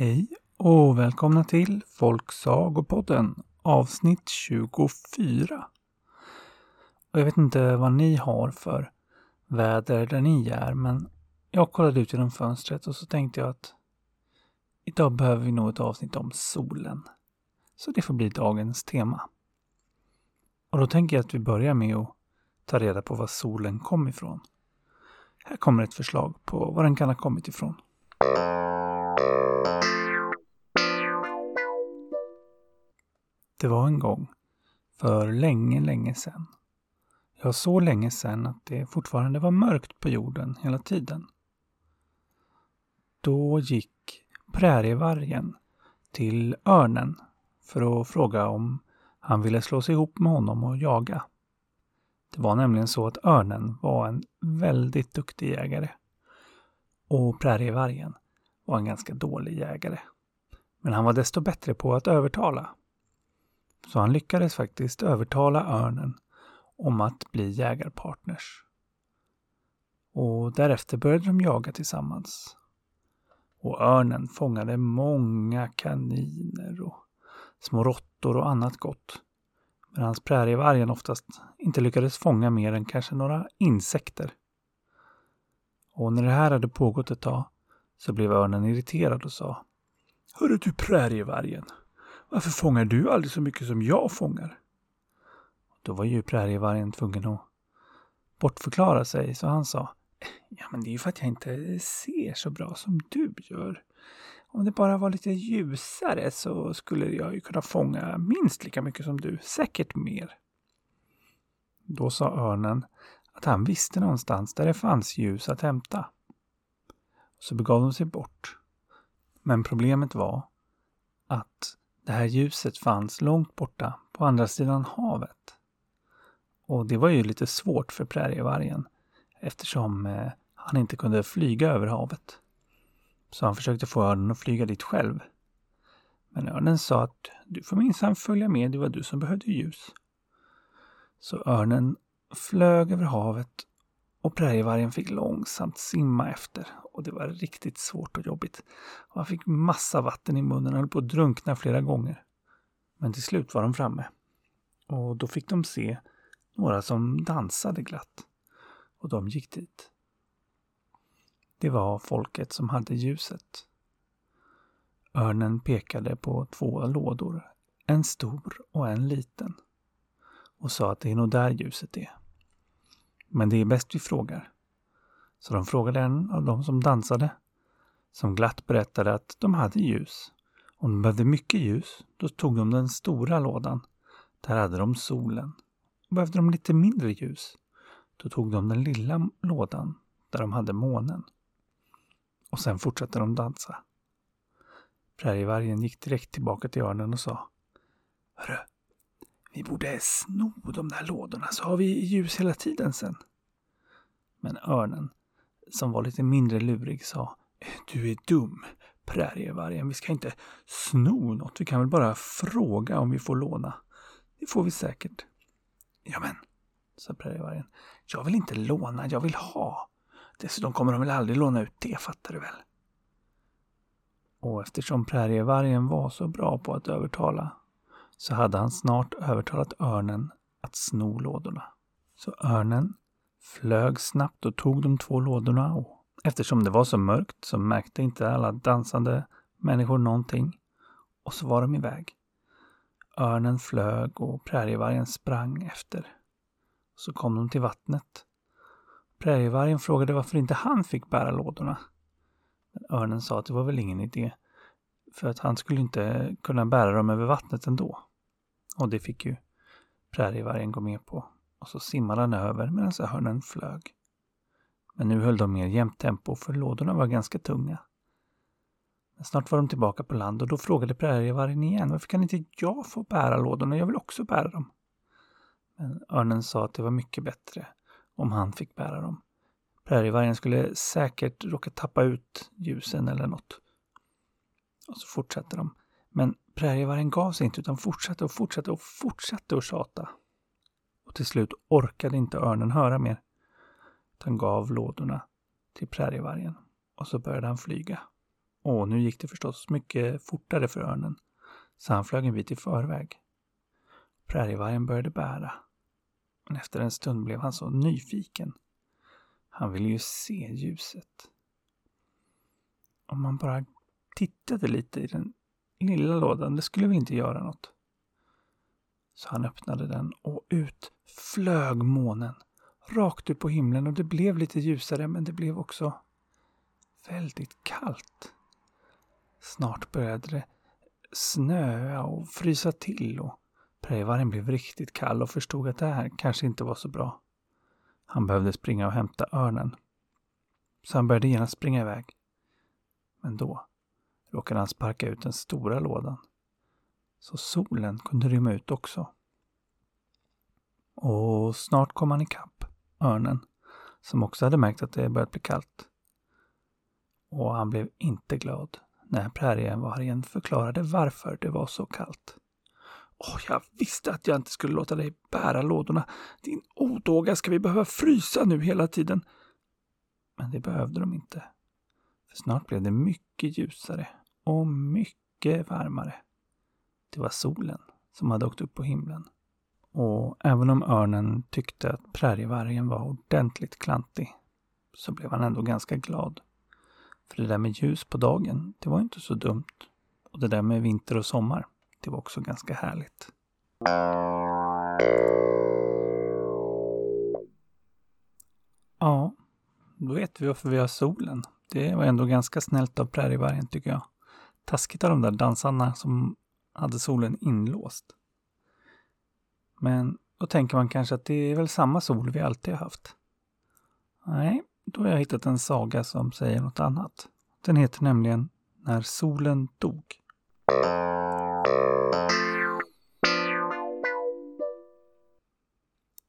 Hej och välkomna till Folksagopodden avsnitt 24. Och jag vet inte vad ni har för väder där ni är, men jag kollade ut genom fönstret och så tänkte jag att idag behöver vi nog ett avsnitt om solen. Så det får bli dagens tema. Och då tänker jag att vi börjar med att ta reda på var solen kom ifrån. Här kommer ett förslag på var den kan ha kommit ifrån. Det var en gång, för länge, länge sedan. Ja, så länge sedan att det fortfarande var mörkt på jorden hela tiden. Då gick prärievargen till örnen för att fråga om han ville slå sig ihop med honom och jaga. Det var nämligen så att örnen var en väldigt duktig jägare. Och prärievargen var en ganska dålig jägare. Men han var desto bättre på att övertala. Så han lyckades faktiskt övertala örnen om att bli jägarpartners. Och därefter började de jaga tillsammans. Och örnen fångade många kaniner och små råttor och annat gott. Medan prärievargen oftast inte lyckades fånga mer än kanske några insekter. Och när det här hade pågått ett tag så blev örnen irriterad och sa Hörru du prärievargen, varför fångar du aldrig så mycket som jag fångar? Då var ju prärievargen tvungen att bortförklara sig, så han sa Ja, men det är ju för att jag inte ser så bra som du gör. Om det bara var lite ljusare så skulle jag ju kunna fånga minst lika mycket som du, säkert mer. Då sa örnen att han visste någonstans där det fanns ljus att hämta. Så begav de sig bort. Men problemet var att det här ljuset fanns långt borta på andra sidan havet. Och det var ju lite svårt för prärievargen eftersom eh, han inte kunde flyga över havet. Så han försökte få örnen att flyga dit själv. Men örnen sa att du får minsann följa med, det var du som behövde ljus. Så örnen flög över havet och prärievargen fick långsamt simma efter och det var riktigt svårt och jobbigt. Och han fick massa vatten i munnen och höll på att drunkna flera gånger. Men till slut var de framme. Och då fick de se några som dansade glatt. Och de gick dit. Det var folket som hade ljuset. Örnen pekade på två lådor, en stor och en liten, och sa att det är nog där ljuset är. Men det är bäst vi frågar. Så de frågade en av dem som dansade, som glatt berättade att de hade ljus. Om de behövde mycket ljus, då tog de den stora lådan. Där hade de solen. Och behövde de lite mindre ljus, då tog de den lilla lådan där de hade månen. Och sen fortsatte de dansa. Prärievargen gick direkt tillbaka till örnen och sa Hörru, vi borde sno de där lådorna så har vi ljus hela tiden sen. Men örnen, som var lite mindre lurig, sa Du är dum, prärievargen. Vi ska inte sno något. Vi kan väl bara fråga om vi får låna. Det får vi säkert. Ja men, sa prärievargen. Jag vill inte låna, jag vill ha. Dessutom kommer de väl aldrig låna ut det, fattar du väl? Och eftersom prärievargen var så bra på att övertala så hade han snart övertalat örnen att sno lådorna. Så örnen flög snabbt och tog de två lådorna och eftersom det var så mörkt så märkte inte alla dansande människor någonting och så var de iväg. Örnen flög och prärievargen sprang efter. Så kom de till vattnet. Prärievargen frågade varför inte han fick bära lådorna. Men örnen sa att det var väl ingen idé, för att han skulle inte kunna bära dem över vattnet ändå. Och det fick ju prärievargen gå med på. Och så simmade han över medan örnen flög. Men nu höll de mer jämnt tempo för lådorna var ganska tunga. Men snart var de tillbaka på land och då frågade prärievargen igen varför kan inte jag få bära lådorna? Jag vill också bära dem. Men örnen sa att det var mycket bättre om han fick bära dem. Prärievargen skulle säkert råka tappa ut ljusen eller något. Och så fortsatte de. Men prärievargen gav sig inte utan fortsatte och fortsatte och fortsatte att tjata. Och till slut orkade inte örnen höra mer. Han gav lådorna till prärievargen och så började han flyga. Och nu gick det förstås mycket fortare för örnen, så han flög en bit i förväg. Prärievargen började bära. Men efter en stund blev han så nyfiken. Han ville ju se ljuset. Om man bara tittade lite i den lilla lådan, det skulle vi inte göra något. Så han öppnade den och ut flög månen. Rakt upp på himlen och det blev lite ljusare men det blev också väldigt kallt. Snart började det snöa och frysa till och Prejvaren blev riktigt kall och förstod att det här kanske inte var så bra. Han behövde springa och hämta örnen. Så han började genast springa iväg. Men då råkade han sparka ut den stora lådan. Så solen kunde rymma ut också. Och snart kom han ikapp örnen, som också hade märkt att det börjat bli kallt. Och han blev inte glad när prärievargen förklarade varför det var så kallt. Åh, jag visste att jag inte skulle låta dig bära lådorna. Din odåga, ska vi behöva frysa nu hela tiden? Men det behövde de inte. För snart blev det mycket ljusare och mycket varmare. Det var solen som hade åkt upp på himlen. Och även om örnen tyckte att prärievargen var ordentligt klantig så blev han ändå ganska glad. För det där med ljus på dagen, det var inte så dumt. Och det där med vinter och sommar, det var också ganska härligt. Ja, då vet vi varför vi har solen. Det var ändå ganska snällt av prärievargen tycker jag. Taskigt av de där dansarna som hade solen inlåst. Men då tänker man kanske att det är väl samma sol vi alltid har haft. Nej, då har jag hittat en saga som säger något annat. Den heter nämligen När solen dog.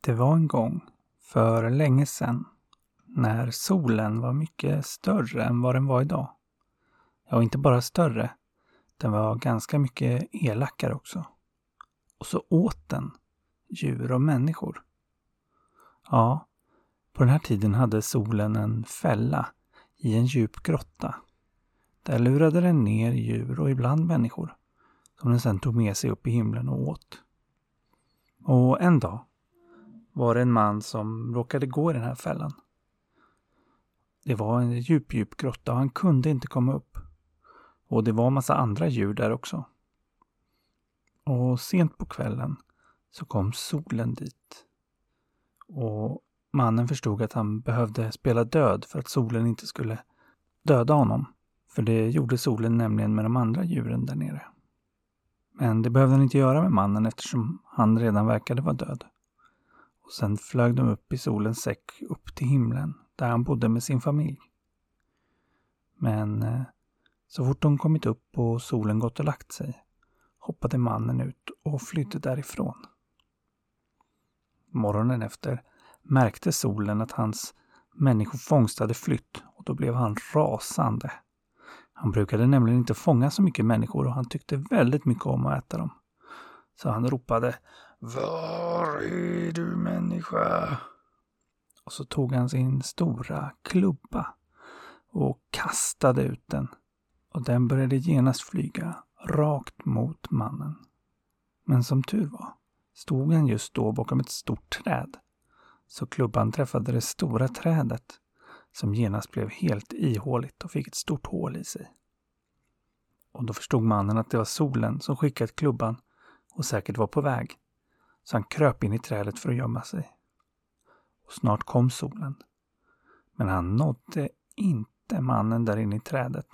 Det var en gång, för länge sedan, när solen var mycket större än vad den var idag. Ja, inte bara större, den var ganska mycket elakare också. Och så åt den djur och människor. Ja, på den här tiden hade solen en fälla i en djup grotta. Där lurade den ner djur och ibland människor som den sedan tog med sig upp i himlen och åt. Och en dag var det en man som råkade gå i den här fällan. Det var en djup, djup grotta och han kunde inte komma upp. Och det var massa andra djur där också. Och sent på kvällen så kom solen dit. Och mannen förstod att han behövde spela död för att solen inte skulle döda honom. För det gjorde solen nämligen med de andra djuren där nere. Men det behövde han inte göra med mannen eftersom han redan verkade vara död. Och sen flög de upp i solens säck upp till himlen där han bodde med sin familj. Men eh, så fort de kommit upp och solen gått och lagt sig hoppade mannen ut och flydde därifrån. Morgonen efter märkte solen att hans människofångst hade flytt och då blev han rasande. Han brukade nämligen inte fånga så mycket människor och han tyckte väldigt mycket om att äta dem. Så han ropade Var är du människa? Och så tog han sin stora klubba och kastade ut den. Och den började genast flyga rakt mot mannen. Men som tur var stod han just då bakom ett stort träd. Så klubban träffade det stora trädet som genast blev helt ihåligt och fick ett stort hål i sig. Och då förstod mannen att det var solen som skickat klubban och säkert var på väg. Så han kröp in i trädet för att gömma sig. Och snart kom solen. Men han nådde inte mannen där inne i trädet.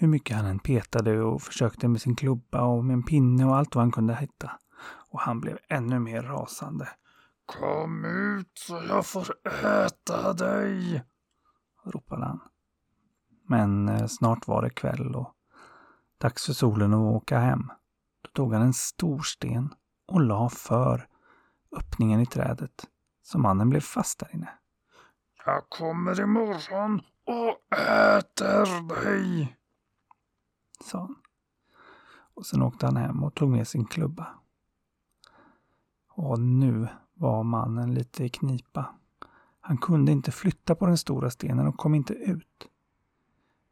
Hur mycket han än petade och försökte med sin klubba och med en pinne och allt vad han kunde hitta. Och han blev ännu mer rasande. Kom ut så jag får äta dig! ropade han. Men eh, snart var det kväll och dags för solen att åka hem. Då tog han en stor sten och la för öppningen i trädet så mannen blev fast där inne. Jag kommer imorgon och äter dig, sa han. Och sen åkte han hem och tog med sin klubba. Och nu var mannen lite i knipa. Han kunde inte flytta på den stora stenen och kom inte ut.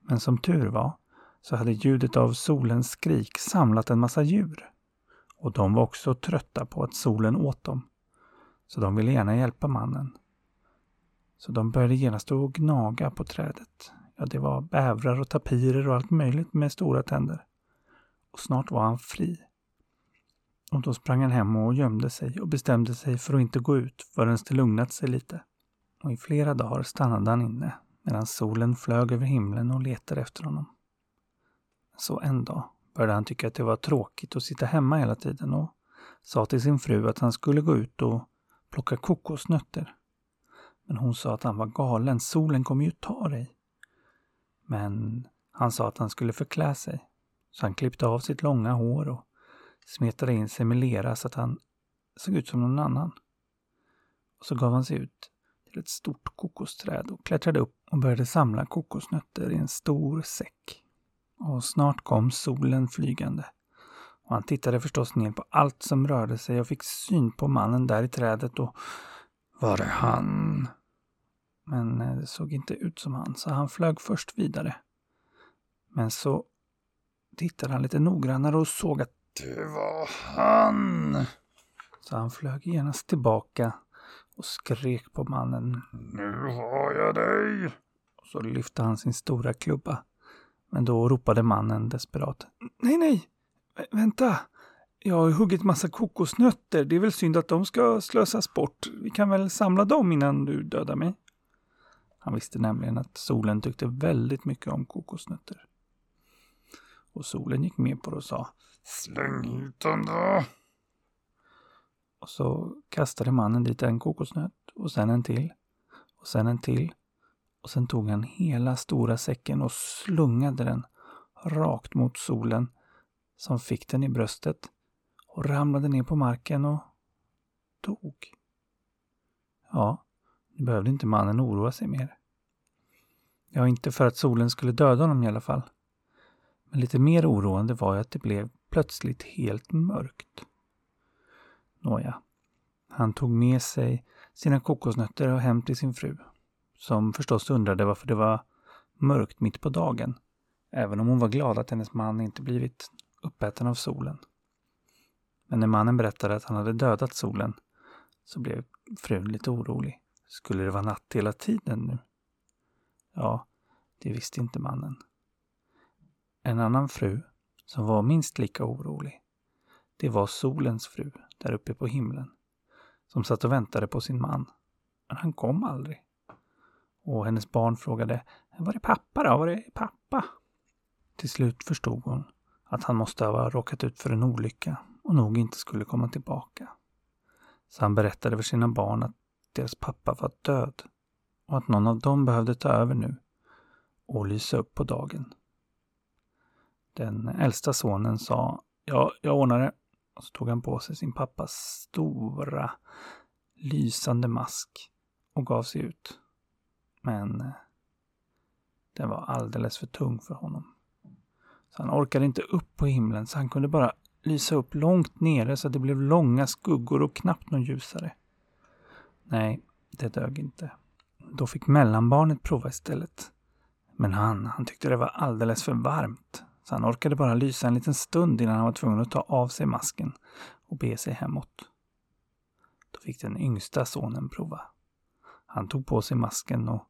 Men som tur var så hade ljudet av solens skrik samlat en massa djur. Och de var också trötta på att solen åt dem. Så de ville gärna hjälpa mannen. Så de började genast att gnaga på trädet. Ja, det var bävrar och tapirer och allt möjligt med stora tänder. Och snart var han fri. Och då sprang han hem och gömde sig och bestämde sig för att inte gå ut förrän det lugnat sig lite. Och i flera dagar stannade han inne medan solen flög över himlen och letade efter honom. Så en dag började han tycka att det var tråkigt att sitta hemma hela tiden och sa till sin fru att han skulle gå ut och plocka kokosnötter. Men hon sa att han var galen, solen kommer ju ta dig. Men han sa att han skulle förklä sig. Så han klippte av sitt långa hår och smetade in sig med lera så att han såg ut som någon annan. Och så gav han sig ut till ett stort kokosträd och klättrade upp och började samla kokosnötter i en stor säck. Och snart kom solen flygande. Och han tittade förstås ner på allt som rörde sig och fick syn på mannen där i trädet och var är han? Men eh, det såg inte ut som han, så han flög först vidare. Men så tittade han lite noggrannare och såg att det var han. Så han flög genast tillbaka och skrek på mannen. Nu har jag dig! Och så lyfte han sin stora klubba. Men då ropade mannen desperat. Nej, nej! Vä vänta! Jag har huggit massa kokosnötter. Det är väl synd att de ska slösas bort. Vi kan väl samla dem innan du dödar mig? Han visste nämligen att solen tyckte väldigt mycket om kokosnötter. Och solen gick med på det och sa Släng ut den då! Och så kastade mannen dit en kokosnöt och sen en till och sen en till. Och sen tog han hela stora säcken och slungade den rakt mot solen som fick den i bröstet och ramlade ner på marken och dog. Ja, nu behövde inte mannen oroa sig mer. Ja, inte för att solen skulle döda honom i alla fall. Men lite mer oroande var ju att det blev plötsligt helt mörkt. Nåja, han tog med sig sina kokosnötter och hem till sin fru, som förstås undrade varför det var mörkt mitt på dagen, även om hon var glad att hennes man inte blivit uppäten av solen. Men när mannen berättade att han hade dödat solen så blev frun lite orolig. Skulle det vara natt hela tiden nu? Ja, det visste inte mannen. En annan fru, som var minst lika orolig, det var solens fru där uppe på himlen, som satt och väntade på sin man. Men han kom aldrig. Och hennes barn frågade, var är pappa då? Var är pappa? Till slut förstod hon att han måste ha råkat ut för en olycka och nog inte skulle komma tillbaka. Så han berättade för sina barn att deras pappa var död och att någon av dem behövde ta över nu och lysa upp på dagen. Den äldsta sonen sa Ja, jag ordnar det. Och så tog han på sig sin pappas stora lysande mask och gav sig ut. Men eh, den var alldeles för tung för honom. Så han orkade inte upp på himlen så han kunde bara lysa upp långt nere så att det blev långa skuggor och knappt någon ljusare. Nej, det dög inte. Då fick mellanbarnet prova istället. Men han, han tyckte det var alldeles för varmt. Så han orkade bara lysa en liten stund innan han var tvungen att ta av sig masken och be sig hemåt. Då fick den yngsta sonen prova. Han tog på sig masken och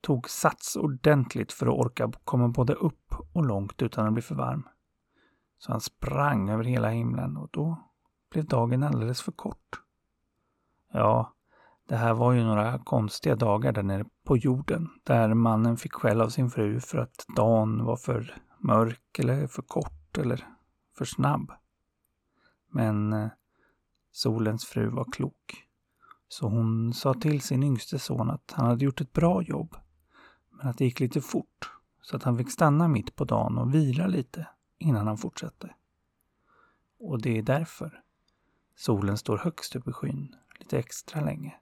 tog sats ordentligt för att orka komma både upp och långt utan att bli för varm. Så han sprang över hela himlen och då blev dagen alldeles för kort. Ja, det här var ju några konstiga dagar där nere på jorden, där mannen fick skäll av sin fru för att dagen var för mörk eller för kort eller för snabb. Men eh, solens fru var klok. Så hon sa till sin yngste son att han hade gjort ett bra jobb, men att det gick lite fort, så att han fick stanna mitt på dagen och vila lite innan han fortsatte. Och det är därför solen står högst upp i skyn lite extra länge.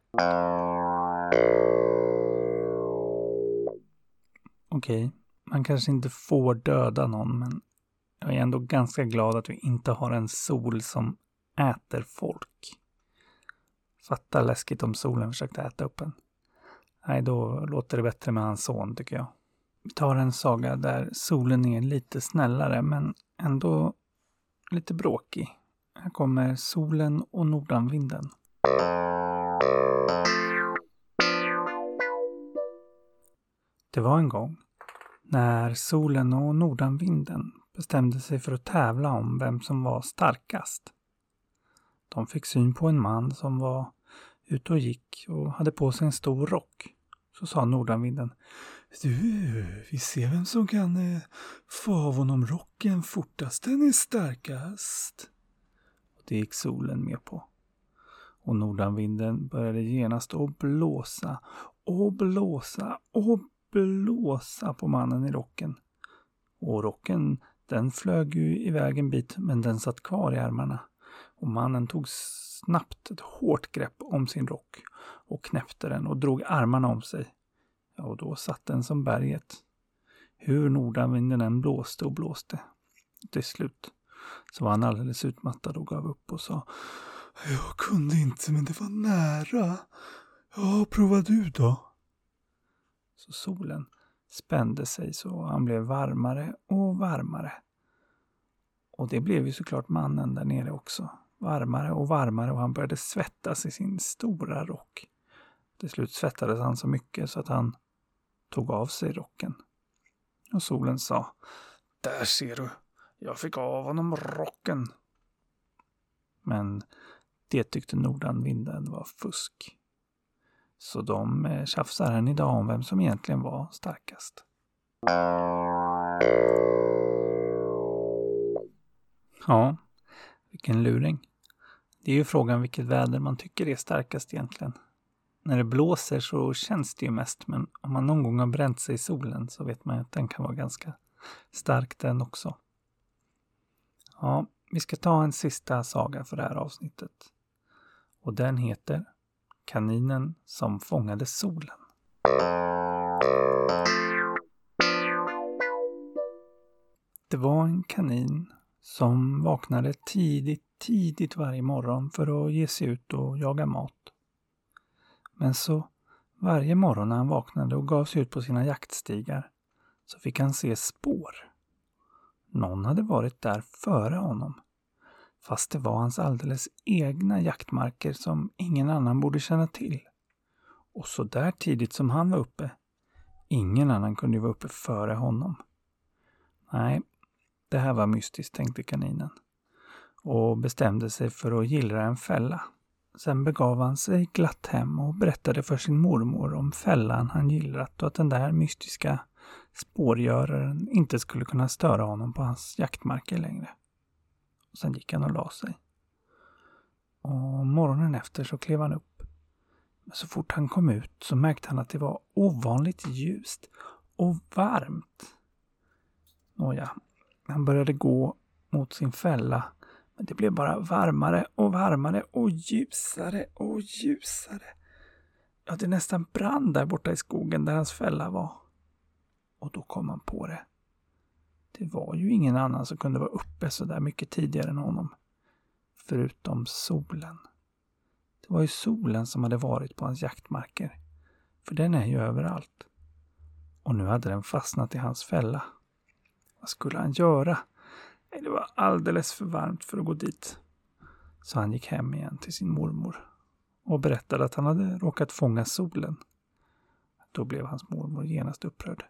Okej, okay, man kanske inte får döda någon, men jag är ändå ganska glad att vi inte har en sol som äter folk. Fatta läskigt om solen försökte äta upp en. Nej, då låter det bättre med hans son, tycker jag. Vi tar en saga där solen är lite snällare men ändå lite bråkig. Här kommer solen och nordanvinden. Det var en gång när solen och nordanvinden bestämde sig för att tävla om vem som var starkast. De fick syn på en man som var ute och gick och hade på sig en stor rock. Så sa nordanvinden. Du, vi ser vem som kan eh, få av honom rocken fortast. Den är starkast. Och det gick solen med på. Och nordanvinden började genast att blåsa och blåsa och blåsa på mannen i rocken. Och rocken, den flög ju iväg en bit, men den satt kvar i armarna. Och mannen tog snabbt ett hårt grepp om sin rock och knäppte den och drog armarna om sig. Ja, och då satt den som berget. Hur nordanvinden än blåste och blåste. Till slut så var han alldeles utmattad och gav upp och sa Jag kunde inte, men det var nära. Ja, prova du då. Så solen spände sig så han blev varmare och varmare. Och det blev ju såklart mannen där nere också. Varmare och varmare och han började svettas i sin stora rock. Till slut svettades han så mycket så att han tog av sig rocken. Och solen sa Där ser du, jag fick av honom rocken. Men det tyckte nordanvinden var fusk. Så de eh, tjafsar än idag om vem som egentligen var starkast. Ja, vilken luring. Det är ju frågan vilket väder man tycker är starkast egentligen. När det blåser så känns det ju mest, men om man någon gång har bränt sig i solen så vet man att den kan vara ganska stark den också. Ja, vi ska ta en sista saga för det här avsnittet. Och den heter Kaninen som fångade solen. Det var en kanin som vaknade tidigt, tidigt varje morgon för att ge sig ut och jaga mat. Men så varje morgon när han vaknade och gav sig ut på sina jaktstigar så fick han se spår. Någon hade varit där före honom fast det var hans alldeles egna jaktmarker som ingen annan borde känna till. Och så där tidigt som han var uppe. Ingen annan kunde ju vara uppe före honom. Nej, det här var mystiskt, tänkte kaninen och bestämde sig för att gillra en fälla. Sen begav han sig glatt hem och berättade för sin mormor om fällan han gillrat och att den där mystiska spårgöraren inte skulle kunna störa honom på hans jaktmarker längre. Sen gick han och la sig. Och morgonen efter så klev han upp. Men så fort han kom ut så märkte han att det var ovanligt ljust och varmt. Nåja, han började gå mot sin fälla men det blev bara varmare och varmare och ljusare och ljusare. Ja, det nästan brann där borta i skogen där hans fälla var. Och då kom han på det. Det var ju ingen annan som kunde vara uppe så där mycket tidigare än honom. Förutom solen. Det var ju solen som hade varit på hans jaktmarker. För den är ju överallt. Och nu hade den fastnat i hans fälla. Vad skulle han göra? Nej, det var alldeles för varmt för att gå dit. Så han gick hem igen till sin mormor och berättade att han hade råkat fånga solen. Då blev hans mormor genast upprörd.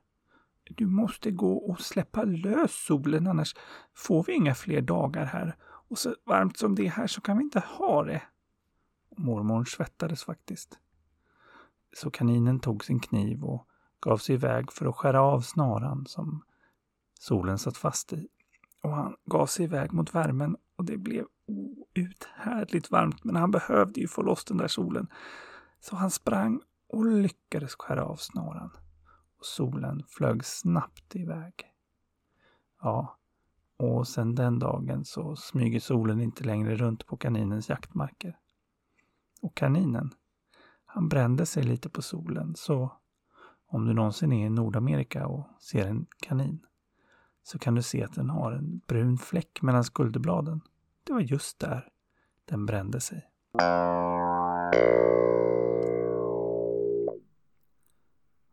Du måste gå och släppa lös solen annars får vi inga fler dagar här. Och så varmt som det är här så kan vi inte ha det. Mormor svettades faktiskt. Så kaninen tog sin kniv och gav sig iväg för att skära av snaran som solen satt fast i och han gav sig iväg mot värmen och det blev outhärdligt varmt men han behövde ju få loss den där solen. Så han sprang och lyckades skära av snaran. Och solen flög snabbt iväg. Ja, och sen den dagen så smyger solen inte längre runt på kaninens jaktmarker. Och kaninen, han brände sig lite på solen så om du någonsin är i Nordamerika och ser en kanin så kan du se att den har en brun fläck mellan skulderbladen. Det var just där den brände sig.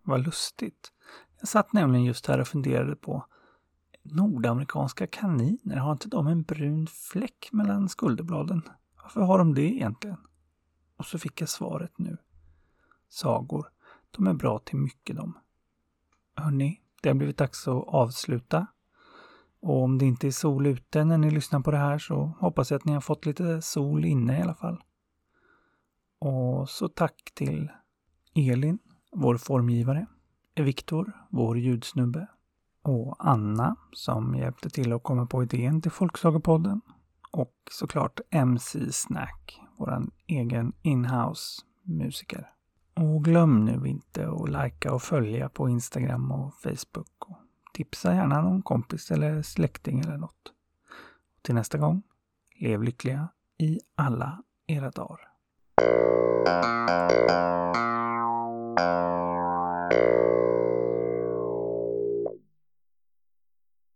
Vad lustigt. Jag satt nämligen just här och funderade på Nordamerikanska kaniner, har inte de en brun fläck mellan skulderbladen? Varför har de det egentligen? Och så fick jag svaret nu. Sagor, de är bra till mycket de. Hörni, det har blivit dags att avsluta. Och om det inte är sol ute när ni lyssnar på det här så hoppas jag att ni har fått lite sol inne i alla fall. Och så tack till Elin, vår formgivare, Viktor, vår ljudsnubbe och Anna som hjälpte till att komma på idén till Folksagopodden och såklart MC Snack, vår egen inhouse musiker. Och glöm nu inte att likea och följa på Instagram och Facebook. Och tipsa gärna någon kompis eller släkting eller något. Till nästa gång, lev lyckliga i alla era dagar. Música